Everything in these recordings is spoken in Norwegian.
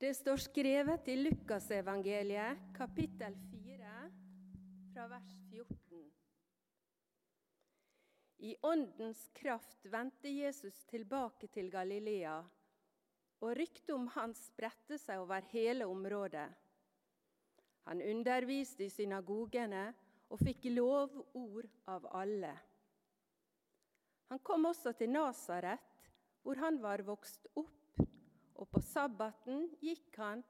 Det står skrevet i Lukasevangeliet, kapittel 4, fra vers 14. I åndens kraft vendte Jesus tilbake til Galilea, og ryktet om han spredte seg over hele området. Han underviste i synagogene og fikk lovord av alle. Han kom også til Nasaret, hvor han var vokst opp og på sabbaten gikk han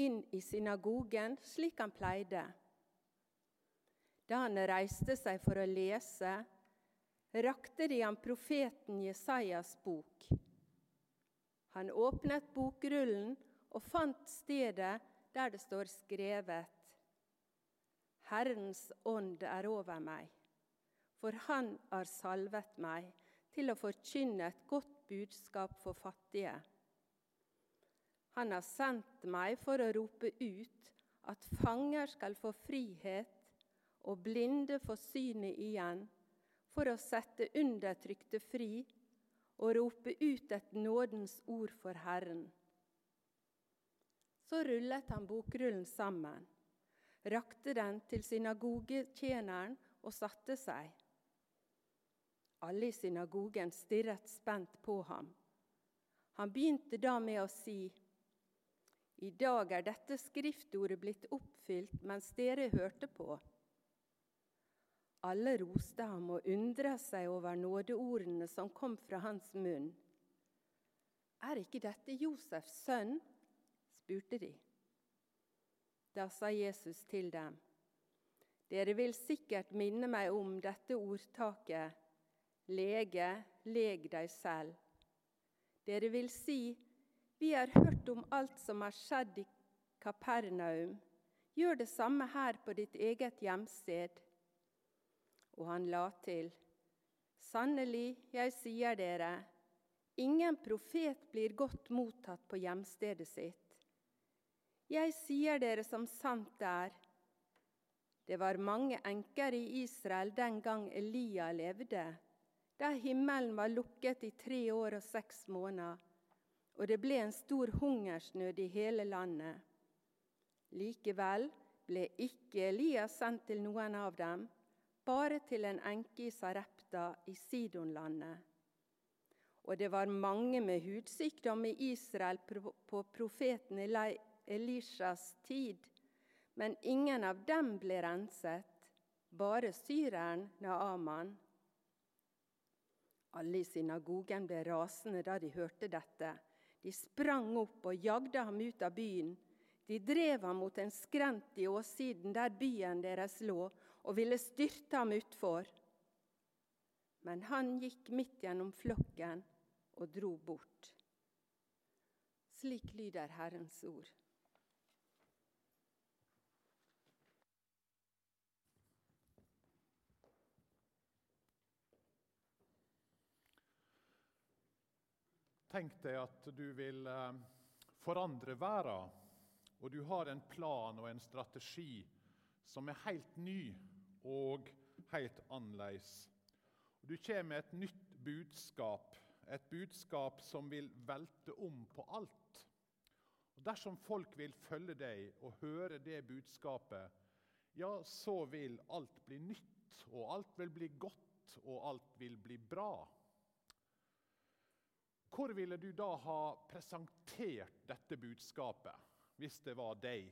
inn i synagogen slik han pleide. Da han reiste seg for å lese, rakte de ham profeten Jesajas bok. Han åpnet bokrullen og fant stedet der det står skrevet Herrens ånd er over meg, for han har salvet meg til å forkynne et godt budskap for fattige. Han har sendt meg for å rope ut at fanger skal få frihet og blinde få synet igjen, for å sette undertrykte fri og rope ut et nådens ord for Herren. Så rullet han bokrullen sammen, rakte den til synagogetjeneren og satte seg. Alle i synagogen stirret spent på ham. Han begynte da med å si:" I dag er dette skriftordet blitt oppfylt mens dere hørte på. Alle roste ham og undra seg over nådeordene som kom fra hans munn. Er ikke dette Josefs sønn? spurte de. Da sa Jesus til dem, dere vil sikkert minne meg om dette ordtaket, lege, leg deg selv. Dere vil si, vi har hørt om alt som har skjedd i Kapernaum. Gjør det samme her på ditt eget hjemsted. Og han la til, Sannelig, jeg sier dere, ingen profet blir godt mottatt på hjemstedet sitt. Jeg sier dere som sant er, det var mange enker i Israel den gang Elia levde, da himmelen var lukket i tre år og seks måneder og det ble en stor hungersnød i hele landet. Likevel ble ikke Elias sendt til noen av dem, bare til en enke i Sarepta i Sidonlandet. Og det var mange med hudsykdom i Israel på profeten Elishas tid, men ingen av dem ble renset, bare syreren Naaman. Alle i synagogen ble rasende da de hørte dette. De sprang opp og jagde ham ut av byen. De drev ham mot en skrent i åssiden der byen deres lå, og ville styrte ham utfor. Men han gikk midt gjennom flokken og dro bort. Slik lyder Herrens ord. Tenk deg at du vil eh, forandre verden, og du har en plan og en strategi som er helt ny og helt annerledes. Du kommer med et nytt budskap, et budskap som vil velte om på alt. Og Dersom folk vil følge deg og høre det budskapet, ja, så vil alt bli nytt, og alt vil bli godt, og alt vil bli bra. Hvor ville du da ha presentert dette budskapet, hvis det var deg?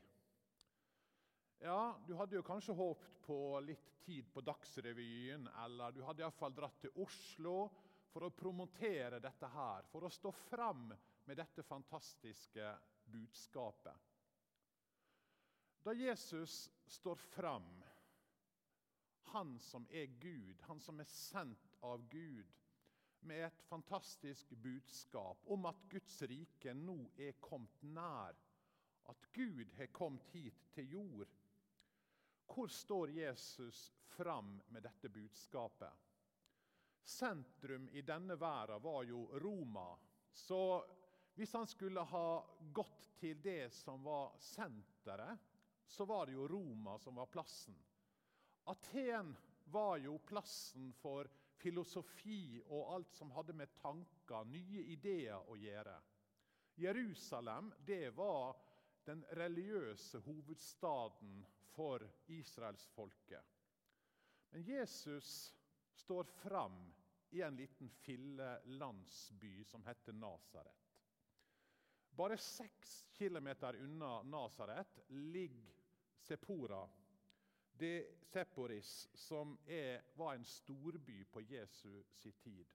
Ja, Du hadde jo kanskje håpet på litt tid på Dagsrevyen, eller du hadde iallfall dratt til Oslo for å promotere dette her, for å stå fram med dette fantastiske budskapet. Da Jesus står fram, han som er Gud, han som er sendt av Gud, med et fantastisk budskap om at Guds rike nå er kommet nær. At Gud har kommet hit til jord. Hvor står Jesus fram med dette budskapet? Sentrum i denne verden var jo Roma. Så hvis han skulle ha gått til det som var senteret, så var det jo Roma som var plassen. Aten var jo plassen for filosofi og alt som hadde med tanker, nye ideer å gjøre. Jerusalem det var den religiøse hovedstaden for israelsfolket. Men Jesus står fram i en liten fillelandsby som heter Nasaret. Bare seks kilometer unna Nasaret ligger Sepora, det Seporis, som er, var en storby på Jesu si tid.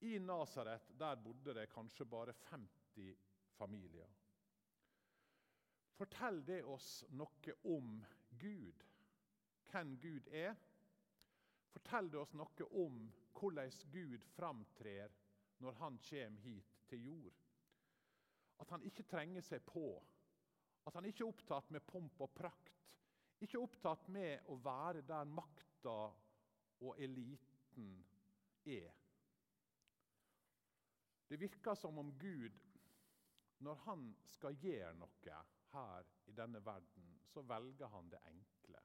I Nasaret bodde det kanskje bare 50 familier. Fortell det oss noe om Gud, hvem Gud er? Fortell det oss noe om hvordan Gud framtrer når han kommer hit til jord. At han ikke trenger seg på. At han ikke er opptatt med pomp og prakt. Ikke opptatt med å være der makta og eliten er. Det virker som om Gud, når han skal gjøre noe her i denne verden, så velger han det enkle.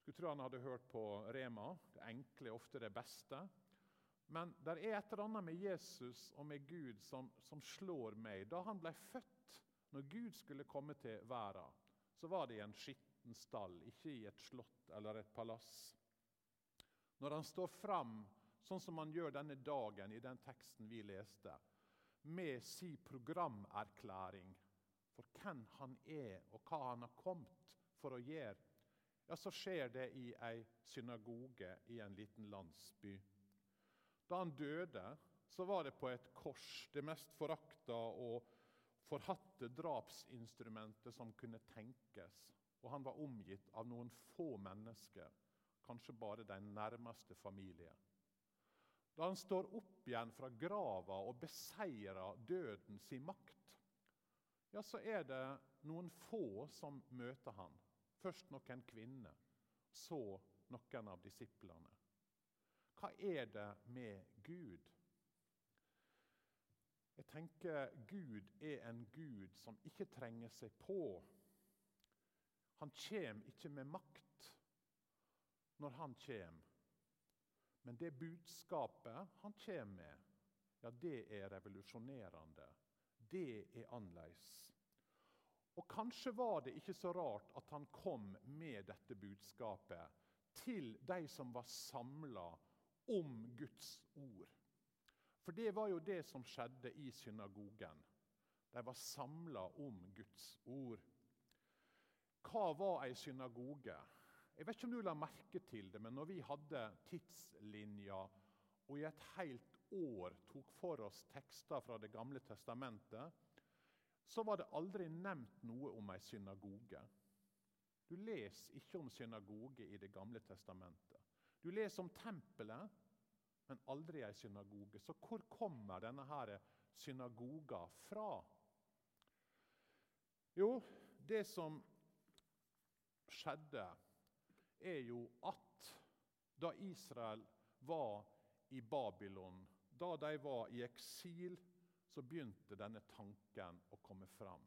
Skulle tro han hadde hørt på Rema. Det enkle er ofte det beste. Men det er et eller annet med Jesus og med Gud som, som slår meg. Da han ble født, når Gud skulle komme til verden, så var det i en skitten stall, ikke i et slott eller et palass. Når han står fram, sånn som han gjør denne dagen i den teksten vi leste, med si programerklæring for hvem han er og hva han har kommet for å gjøre, ja, så skjer det i ei synagoge i en liten landsby. Da han døde, så var det på et kors, det mest forakta og forhatte drapsinstrumentet som kunne tenkes. Og han var omgitt av noen få mennesker, kanskje bare den nærmeste familie. Da han står opp igjen fra grava og beseirer døden sin makt, ja, så er det noen få som møter han. Først noen kvinner, så noen av disiplene. Hva er det med Gud? Jeg tenker Gud er en Gud som ikke trenger seg på. Han kommer ikke med makt når han kommer. Men det budskapet han kommer med, ja, det er revolusjonerende. Det er annerledes. Og Kanskje var det ikke så rart at han kom med dette budskapet til de som var samla om Guds ord. For det var jo det som skjedde i synagogen. De var samla om Guds ord. Hva var ei synagoge? Jeg vet ikke om du la merke til det, men når vi hadde tidslinja og i et helt år tok for oss tekster fra Det gamle testamentet, så var det aldri nevnt noe om ei synagoge. Du leser ikke om synagoge i Det gamle testamentet. Du leser om tempelet, men aldri ei synagoge. Så hvor kommer denne her synagoga fra? Jo, det som skjedde, er jo at da Israel var i Babylon, da de var i eksil, så begynte denne tanken å komme fram.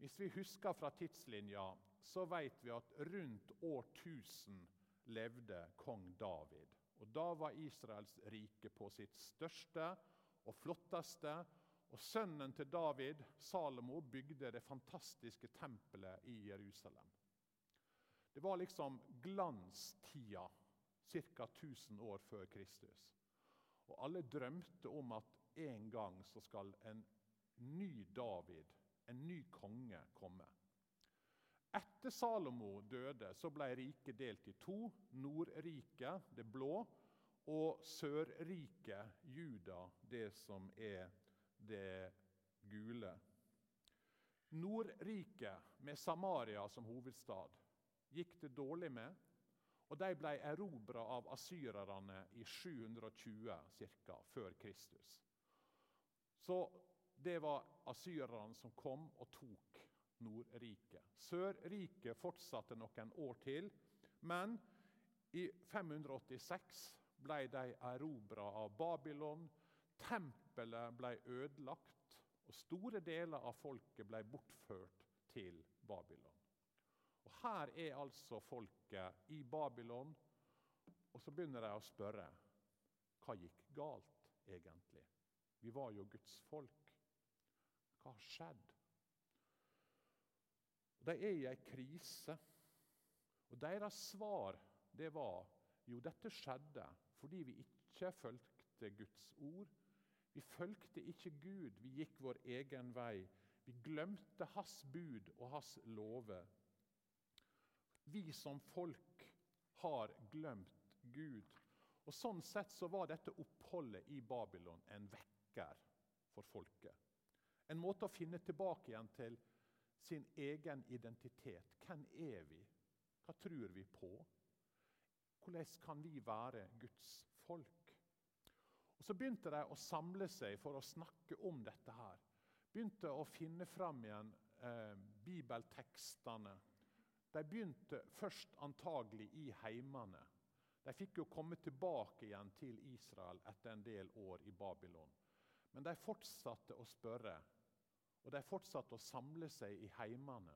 Hvis vi husker fra tidslinja, så vet vi at rundt år 1000 levde kong David. Og Da var Israels rike på sitt største og flotteste. Og Sønnen til David, Salomo, bygde det fantastiske tempelet i Jerusalem. Det var liksom glanstida ca. 1000 år før Kristus. Og alle drømte om at en gang så skal en ny David, en ny konge, komme. Etter Salomo døde, så ble riket delt i to. Nordriket, det blå, og Sørriket, Juda, det som er det gule. Nordriket, med Samaria som hovedstad, gikk det dårlig med. Og de ble erobra av asyrerne i 720 ca. før Kristus. Så det var asyrerne som kom og tok Nordriket. Sørriket fortsatte noen år til, men i 586 ble de erobra av Babylon. Tempelet ble ødelagt, og store deler av folket ble bortført til Babylon. Og Her er altså folket i Babylon, og så begynner de å spørre hva gikk galt egentlig. Vi var jo Guds folk. Hva har skjedd? De er i ei krise. Og Deres svar det var jo dette skjedde fordi vi ikke fulgte Guds ord. Vi fulgte ikke Gud, vi gikk vår egen vei. Vi glemte Hans bud og Hans lover. Vi som folk har glemt Gud. Og Sånn sett så var dette oppholdet i Babylon en vekker for folket. En måte å finne tilbake igjen til sin egen identitet. Hvem er vi? Hva tror vi på? Hvordan kan vi være Guds folk? Og Så begynte de å samle seg for å snakke om dette. her. Begynte å finne fram igjen eh, bibeltekstene. De begynte først antagelig i heimene. De fikk jo komme tilbake igjen til Israel etter en del år i Babylon. Men de fortsatte å spørre, og de fortsatte å samle seg i heimene.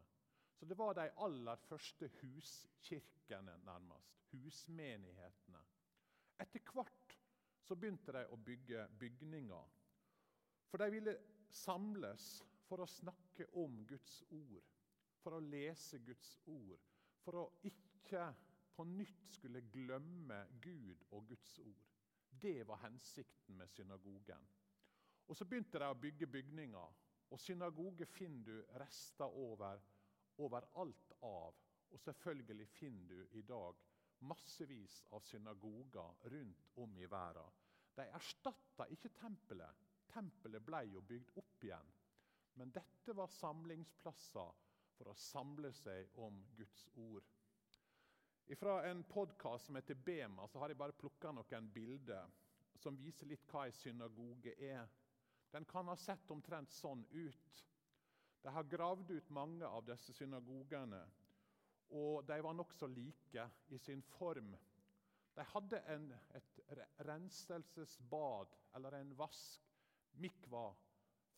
Så det var de aller første huskirkene, nærmest. Husmenighetene. Etter hvert så begynte de å bygge bygninger. For de ville samles for å snakke om Guds ord, for å lese Guds ord, for å ikke på nytt skulle glemme Gud og Guds ord. Det var hensikten med synagogen. Og Så begynte de å bygge bygninger, og synagoge finner du rester over overalt av. Og selvfølgelig finner du i dag massevis av synagoger rundt om i verden. De erstatta ikke tempelet. Tempelet ble jo bygd opp igjen. Men dette var samlingsplasser for å samle seg om Guds ord. Fra en podkast som heter Bema, så har jeg bare plukka noen bilder som viser litt hva en synagoge er. Den kan ha sett omtrent sånn ut. De har gravd ut mange av disse synagogene, og de var nokså like i sin form. De hadde en, et renselsesbad, eller en vask, mikva,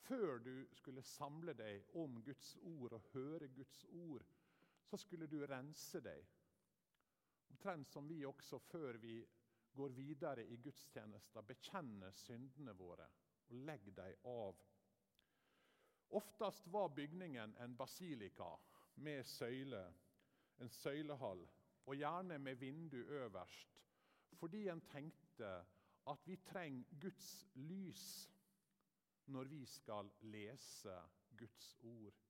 før du skulle samle deg om Guds ord og høre Guds ord. Så skulle du rense deg. Omtrent som vi også, før vi går videre i gudstjenester, bekjenner syndene våre og legg dem av Oftest var bygningen en basilika med søyle, en søylehall, og gjerne med vindu øverst, fordi en tenkte at vi trenger Guds lys når vi skal lese Guds ord.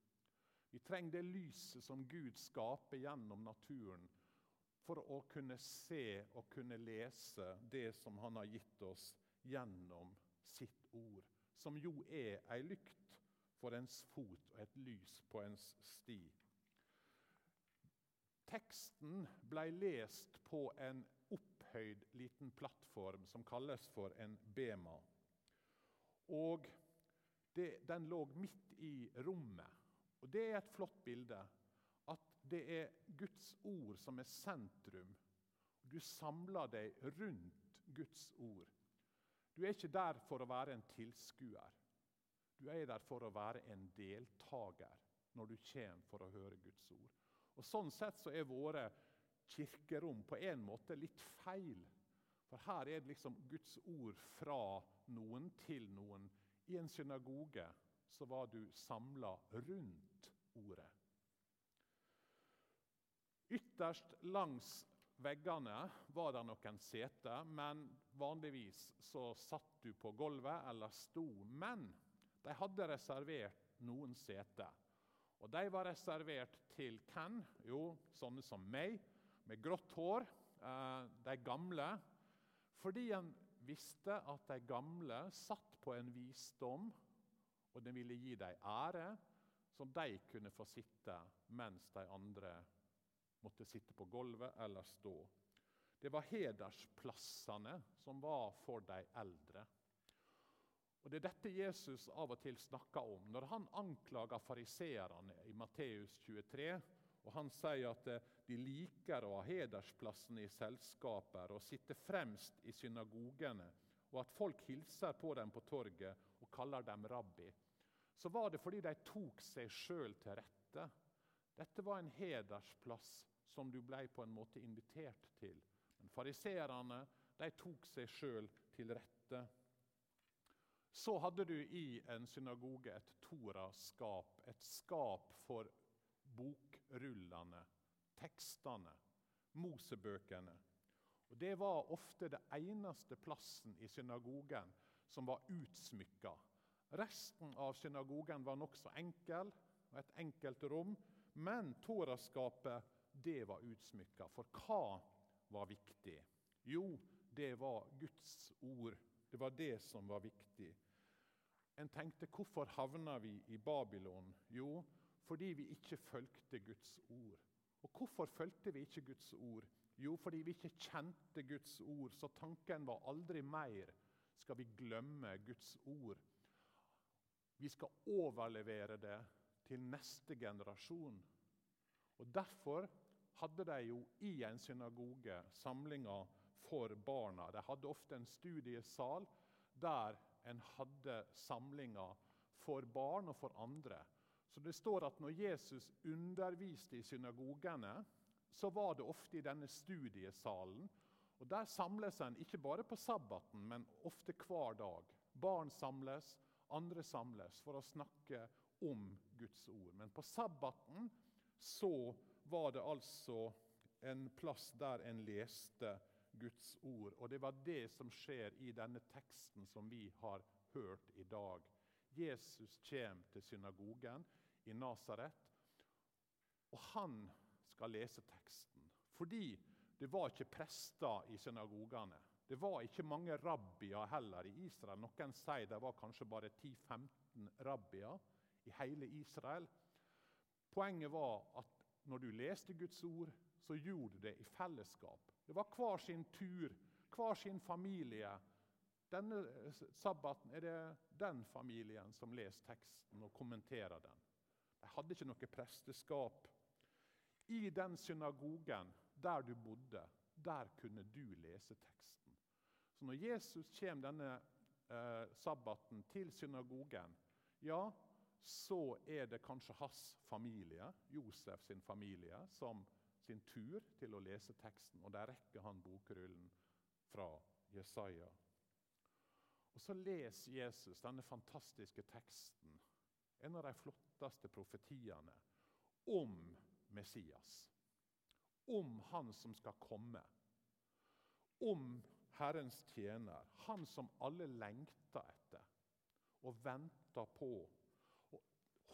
Vi trenger det lyset som Gud skaper gjennom naturen, for å kunne se og kunne lese det som Han har gitt oss gjennom sitt ord, som jo er ei lykt for ens fot og et lys på ens sti. Teksten ble lest på en opphøyd liten plattform som kalles for en bema. Og det, Den lå midt i rommet. Og Det er et flott bilde. At det er Guds ord som er sentrum. Du samler deg rundt Guds ord. Du er ikke der for å være en tilskuer. Du er der for å være en deltaker når du kommer for å høre Guds ord. Og Sånn sett så er våre kirkerom på en måte litt feil. For her er det liksom Guds ord fra noen til noen. I en synagoge så var du samla rundt ordet. Ytterst langs veggene var det noen seter, men vanligvis så satt du på gulvet eller sto. Men de hadde reservert noen seter. Og De var reservert til hvem? Jo, sånne som meg, med grått hår. Eh, de gamle. Fordi en visste at de gamle satt på en visdom, og den ville gi dem ære, som de kunne få sitte mens de andre måtte sitte på gulvet eller stå. Det var hedersplassene som var for de eldre. Og Det er dette Jesus av og til snakker om når han anklager fariseerne i Matteus 23. og Han sier at eh, de liker å ha hedersplassene i selskaper og sitte fremst i synagogene, og at folk hilser på dem på torget og kaller dem rabbi. Så var det fordi de tok seg sjøl til rette. Dette var en hedersplass som du ble på en måte invitert til. Men Fariseerne tok seg sjøl til rette. Så hadde du i en synagoge et toraskap, et skap for bokrullene, tekstene, Mosebøkene. Og Det var ofte det eneste plassen i synagogen som var utsmykka. Resten av synagogen var nokså enkel, et enkelt rom. Men toraskapet det var utsmykka. For hva var viktig? Jo, det var Guds ord. Det var det som var viktig. En tenkte hvorfor havna vi i Babylon? Jo, fordi vi ikke fulgte Guds ord. Og hvorfor fulgte vi ikke Guds ord? Jo, fordi vi ikke kjente Guds ord. Så tanken var aldri mer skal vi glemme Guds ord. Vi skal overlevere det til neste generasjon. Og Derfor hadde de jo i en synagoge samlinger for barna. De hadde ofte en studiesal der en hadde samlinger for barn og for andre. Så det står at når Jesus underviste i synagogene, så var det ofte i denne studiesalen. Og Der samles en ikke bare på sabbaten, men ofte hver dag. Barn samles, andre samles for å snakke om Guds ord. Men på sabbaten så var det altså en plass der en leste Guds ord. Og det var det som skjer i denne teksten som vi har hørt i dag. Jesus kommer til synagogen i Nasaret, og han skal lese teksten. Fordi det var ikke prester i synagogene. Det var ikke mange rabbier heller i Israel. Noen sier det var kanskje bare 10-15 rabbier i hele Israel. Poenget var at når du leste Guds ord, så gjorde du det i fellesskap. Det var hver sin tur, hver sin familie. Denne eh, sabbaten er det den familien som leser teksten og kommenterer den. De hadde ikke noe presteskap. I den synagogen der du bodde, der kunne du lese teksten. Så når Jesus kommer denne eh, sabbaten til synagogen, ja, så er det kanskje hans familie, Josef sin familie, som sin tur til å lese teksten. Og der rekker han bokrullen fra Jesaja. Og Så leser Jesus denne fantastiske teksten, en av de flotteste profetiene, om Messias. Om han som skal komme. Om Herrens tjener. Han som alle lengter etter og venter på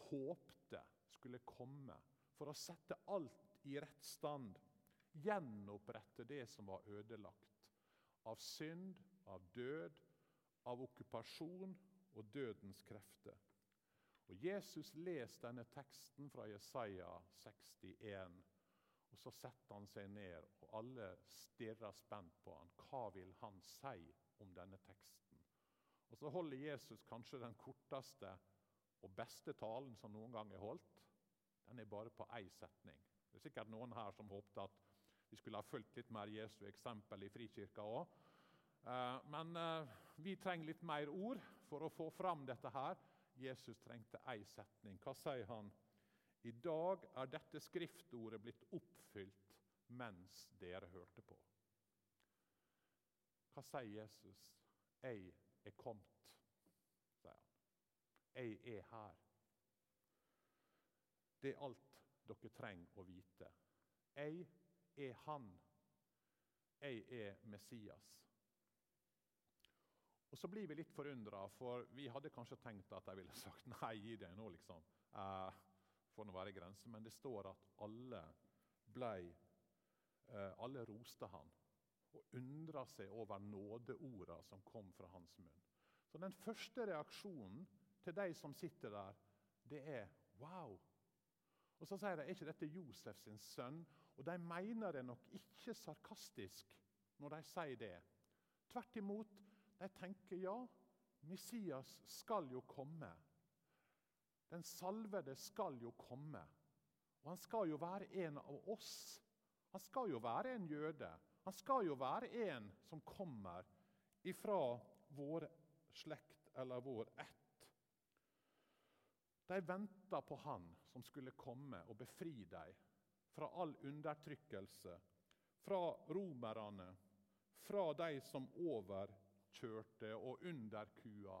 håpte skulle komme for å sette alt i rett stand, gjenopprette det som var ødelagt. Av synd, av død, av okkupasjon og dødens krefter. Og Jesus leser denne teksten fra Jesaja 61. og Så setter han seg ned, og alle stirrer spent på han. Hva vil han si om denne teksten? Og Så holder Jesus kanskje den korteste og beste talen som noen gang er holdt, den er bare på én setning. Det er sikkert noen her som håpte at vi skulle ha fulgt litt mer Jesu eksempel i Frikirka òg. Eh, men eh, vi trenger litt mer ord for å få fram dette her. Jesus trengte én setning. Hva sier han? I dag er dette skriftordet blitt oppfylt mens dere hørte på. Hva sier Jesus? Jeg er kommet. 'Jeg er her'. Det er alt dere trenger å vite. Jeg er Han. Jeg er Messias. Og Så blir vi litt forundra, for vi hadde kanskje tenkt at de ville sagt nei, gi det nå, liksom. Eh, for å være grenser. Men det står at alle ble eh, Alle roste han og undra seg over nådeorda som kom fra hans munn. Så den første reaksjonen til de som sitter der, det er wow. Og Så sier de er ikke dette Josef sin sønn. Og de mener det nok ikke sarkastisk når de sier det. Tvert imot, de tenker ja, Messias skal jo komme. Den salvede skal jo komme. Og han skal jo være en av oss. Han skal jo være en jøde. Han skal jo være en som kommer ifra vår slekt eller vår ett. De venta på han som skulle komme og befri dem fra all undertrykkelse, fra romerne, fra de som overkjørte og underkua